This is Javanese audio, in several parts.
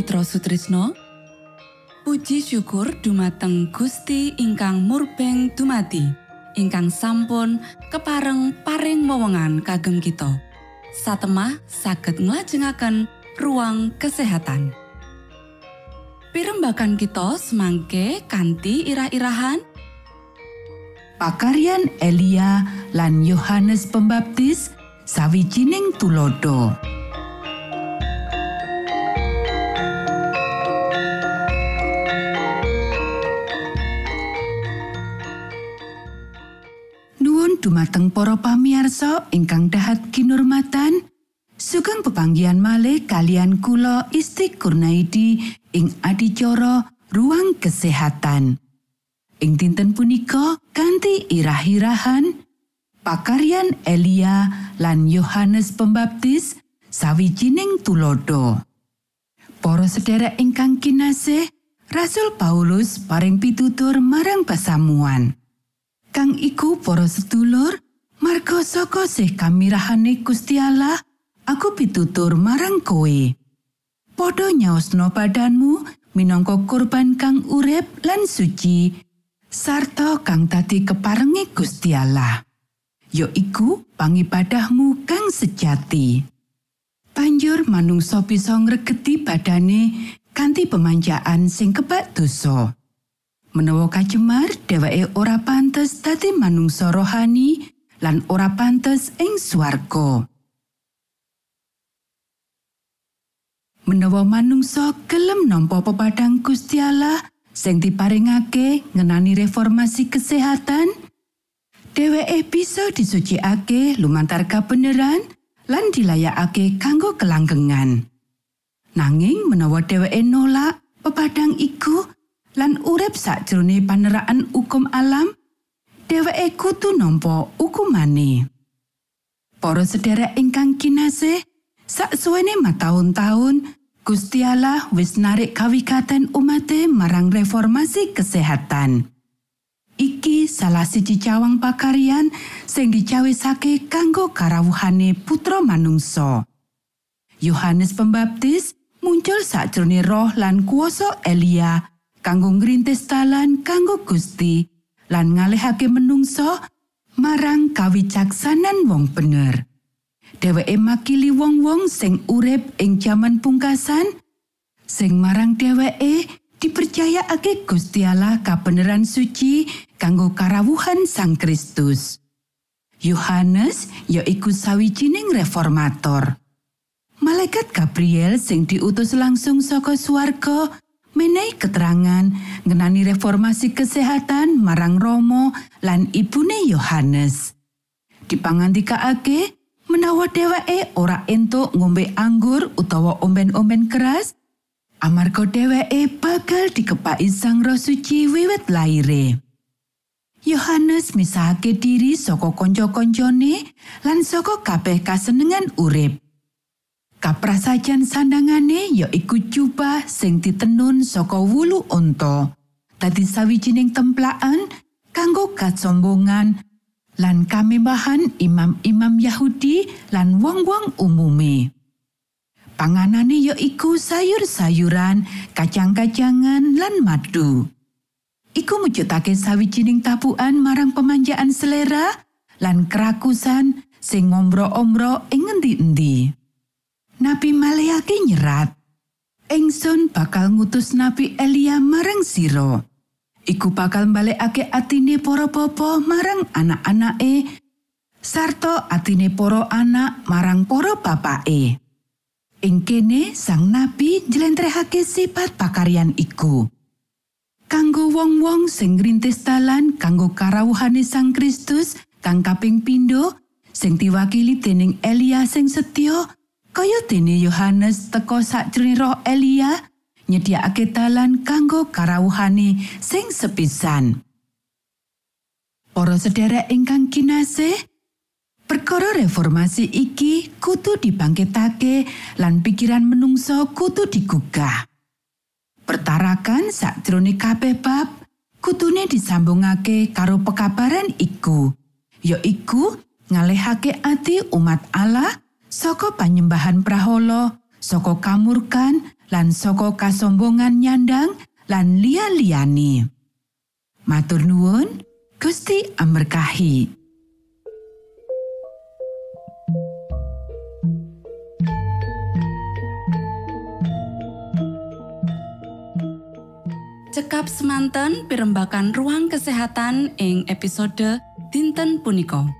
Mitra Sutrisno. Puji syukur dumateng Gusti ingkang murbeng dumati ingkang sampun kepareng paring wewenngan kagem kita. Satemah saged nglajengaken ruang kesehatan. Pirembakan kita semangke kanthi irah-irahan. Pakarian Elia lan Yohanes Pembaptis sawijining tulodo. Dumateng para pamiarsa ingkang dahat kinurmatan, sugeng pepanggihan malih kalian kula Isti Kurnaidi ing adicara ruang kesehatan. Ing dinten punika kanthi irah-irahan pakaryan Elia lan Yohanes Pembaptis sawijining tulodo. Para sedherek ingkang kinasih, Rasul Paulus paring pitutur marang pasamuan. Kang iku para sedulur, marga saka sih kamirahane Gusti Allah, aku pitutur marang kowe. Padha nyaosno badanmu minangka kurban kang urip lan suci sarta kang tadi keparengi Gusti Allah. Ya iku pangibadahmu kang sejati. Banjur manungsa bisa ngregeti badane kanthi pemanjaan sing kebak dosa. Menawa kacemar, dheweke ora pantes dadi manungsa rohani lan ora pantes ing swarga. Menawa manungsa gelem nampa pepadang Gusti Allah, sing diparingake ngenani reformasi kesehatan, dheweke bisa disucikake lumantar kabeneran lan dilayakake kanggo kelanggengan. Nanging menawa dheweke nolak pepadang iku lan urip sakjroning paneraan hukum alam, dheweke kudu nampa hukumane. Para sedherek ingkang kinasih, sak suwene mataun-taun Gusti Allah wis narik kawigaten umate marang reformasi kesehatan. Iki salah siji cawang pakaryan sing dicawisake kanggo karawuhane putra manungsa. Yohanes Pembaptis muncul sakjroning roh lan kuasa Elia kanggo ngrintis talan kanggo Gusti lan ngalihake menungsa marang kawicaksanan wong bener. dheweke makili wong-wong sing urip ing jaman pungkasan sing marang dheweke dipercayakake Gusti Allah kabeneran suci kanggo karawuhan Sang Kristus. Yohanes ya iku sawijining reformator. Malaikat Gabriel sing diutus langsung saka swarga menehi keterangan ngenani reformasi kesehatan marang Romo lan ibune Yohanes. Dipangandikaake, menawa dheweke ora entuk ngombe anggur utawa omben-omben keras amarga dheweke bakal dikepaki sang roh suci wiwit laire Yohanes misahake diri saka kanca-kancane lan saka kabeh kasenengan urip kaprasajan sandangane ya iku jubah sing ditenun saka wulu onta dadi sawijining templakan kanggo kasombongan lan kamembahan imam-imam Yahudi lan wong-wong umume. Panganane ya iku sayur-sayuran, kacang-kacangan lan madu. Iku mujudake sawijining tapuan marang pemanjaan selera lan kerakusan sing ngombro-ombro ing ngendi-endi. Nabi Maleaki nyerat, Engson bakal ngutus Nabi Elia marang siro. iku bakal mbalekake atine para bapa marang anak-anake sarta atine para anak marang para bapake. Ing kene sang nabi njlentrehake sifat pakaryan iku. Kanggo wong-wong sing ngrintis dalan kanggo karawuhane sang Kristus kang kaping pindho sing diwakili dening Elia sing setya kaya dene Yohanes teka sakjroning roh Elia nyediakake dalan kanggo karawuhane sing sepisan. Para sederek ingkang kinasih, perkara reformasi iki kudu dibangkitake lan pikiran menungso kudu digugah. Pertarakan sakjroning kabeh bab kutune disambungake karo pekabaran iku, ya iku ngalihake ati umat Allah saka panyembahan prahala, saka kamurkan lan saka kasombongan nyandang lan liya-liyane. Matur nuwun, Gusti amberkahi. Cekap semanten pimbakan ruang kesehatan ing episode dinten punika.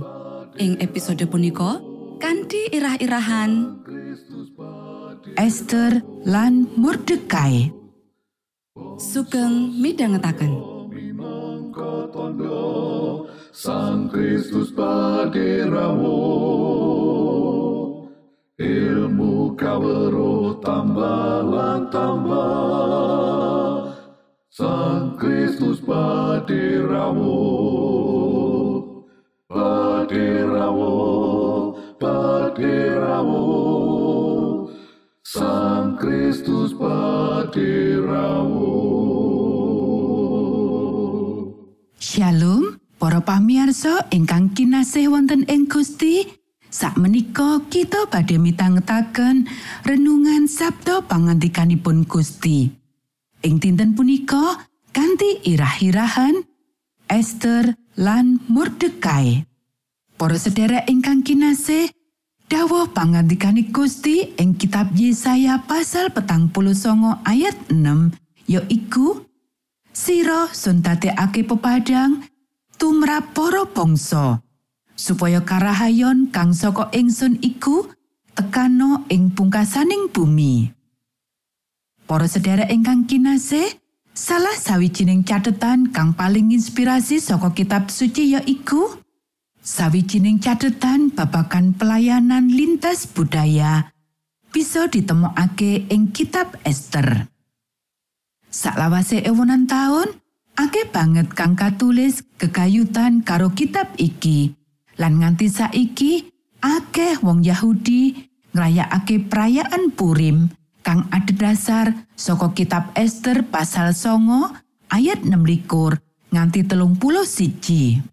Ing episode punika kanthi irah-irahan. Esther lan Mordekai. Sugeng midhangetaken. tondo Sang Kristus paderamu ilmu kawero tambah lan tambah. Sang Kristus paderamu paderamu Sang Kristus paderamu Shalom para pamiarsa ingkang kinasih wonten ing Gusti sakmenika kita badhe mitangetaken renungan Sabda pangandikanipun Gusti. Ing dinten punika kanthi irah-irahan Esther lan Mordekai. Para sedherek ingkang kinasih dawuh pangandikane Gusti ing kitab Yesaya pasal petang puluh songo ayat 6 yaiku Sira suntatekake pepadang tumrap para bangsa supaya karahayon kang saka ingsun iku tekano ing pungkasaning bumi. Para sedherek ingkang kinasih, salah sawijining catetan kang paling inspirasi saka kitab suci yaiku sawijining catetan babagan pelayanan lintas budaya bisa ditemokake ing kitab Esther. Saklawase ewonan taun, akeh banget kang katulis gegayutan karo kitab iki. Lan nganti saiki, akeh wong Yahudi ngrayakake perayaan Purim kang adhedhasar saka kitab Esther pasal songo ayat 16 nganti telung puluh siji.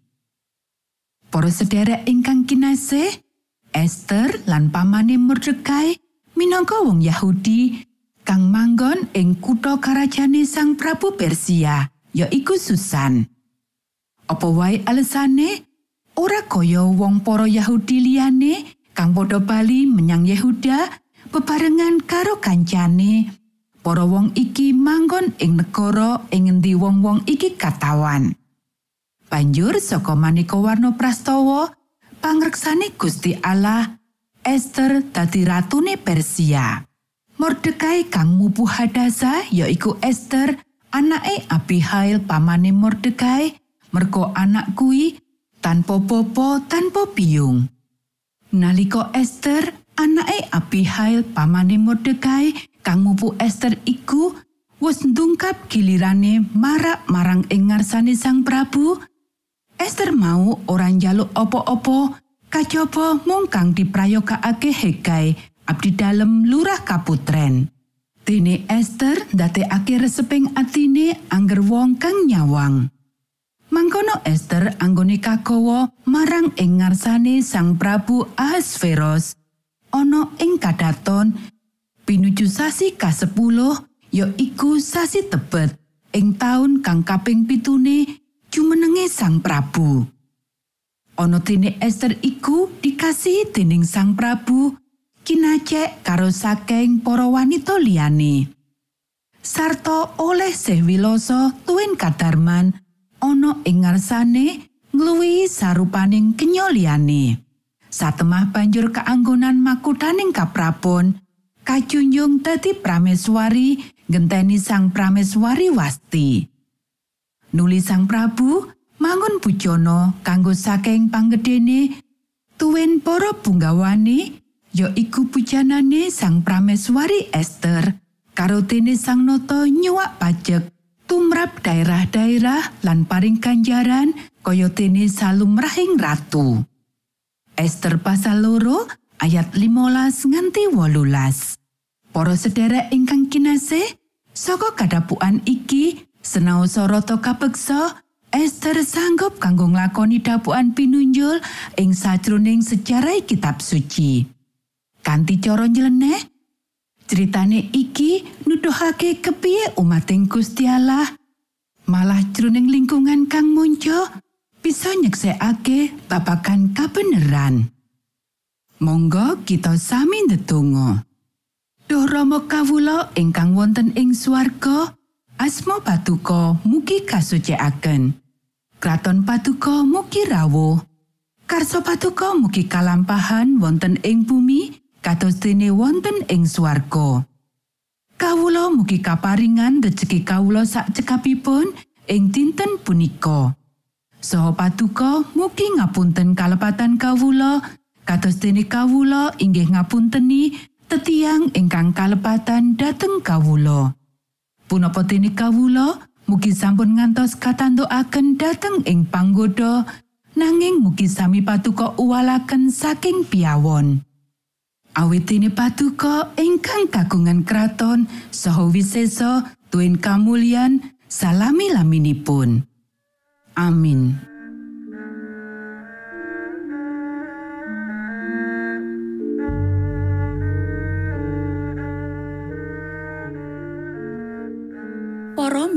Para sedherek ingkang kinasih, Esther lan pamane Mordekai minangka wong Yahudi kang manggon ing kutha karajane Sang Prabu Persia, yaiku Susan. Apa wae alesane ora kaya wong para Yahudi liyane kang padha bali menyang Yehuda bebarengan karo kancane. Para wong iki manggon ing negara ing ngendi wong-wong iki katawan. Banjur saka maneka warna prastawa, pangreksane Gusti Allah, Esther dadi ratune Persia. Mordekai kang mupu hadasa yaiku Esther, anake Abihail pamane Mordekai, merga anak kuwi tanpa popo tanpa biyung. Nalika Esther, anake Abihail pamane Mordekai kang mupu Esther iku wis ndungkap gilirane marak marang ing ngarsane Sang Prabu, Esther mau ora njaluk apa-apa kajaba mung kang diprayogakake Hegai abdi dalem lurah kaputren. Dene Esther ndadekake reseping atine angger wong kang nyawang. Mangkono Esther anggone kagawa marang ing ngarsane Sang Prabu Ahasveros ana ing kadaton pinuju sasi ka-10 ya iku sasi tebet ing taun kang kaping pitune jumenenge Sang Prabu. Ana dene Esther iku dikasih dening Sang Prabu kinacek karo saking para wanita liyane. Sarta oleh sehwiloso tuwin kadarman ana ing ngarsane ngluwihi sarupaning kenya liyane. Satemah banjur kaanggonan makuthaning kaprapun, kajunjung dadi prameswari ngenteni sang prameswari wasti. Nuli sang Prabu mangun bujana kanggo saking panggedene tuwin para bunggawane ya iku pujanane sang prameswari Esther karo dene sang nata nyuwak pajek tumrap daerah-daerah lan paring kanjaran kaya dene salumrahing ratu. Esther pasal loro ayat 15 nganti wolulas. Para sederek ingkang kinasih, saka kadapuan iki, senau sorota kapeksa, Esther sanggup kanggo nglakoni dapuan pinunjul ing sajroning sejarah kitab suci. Kanthi cara nyeleneh, Ceritane iki nuduhake kepiye umating Gusti Allah malah jroning lingkungan kang monco bisa nyeksekake babagan kabeneran. Monggo kita sami ndedonga. Duh Rama kawula ingkang wonten ing swarga, asma patuko mugi kasucikaken. Kraton patuko mugi rawuh. Karso patuko mugi kalampahan wonten ing bumi kados dene wonten ing swarga. Kawula mugi kaparingan rejeki kawula sak cekapipun ing dinten punika. Saha patuko mugi ngapunten kalepatan kawula kados dene kawula inggih ngapunteni tetiang ingkang kalepatan dhateng kawula. Punapa dene kawula mugi sampun ngantos katantukaken dhateng ing panggoda nanging mugi sami patuko uwalaken saking piawon. Awit dene patuko ingkang kagungan kraton saha wisesa tuen kamulyan salami laminipun. Amin.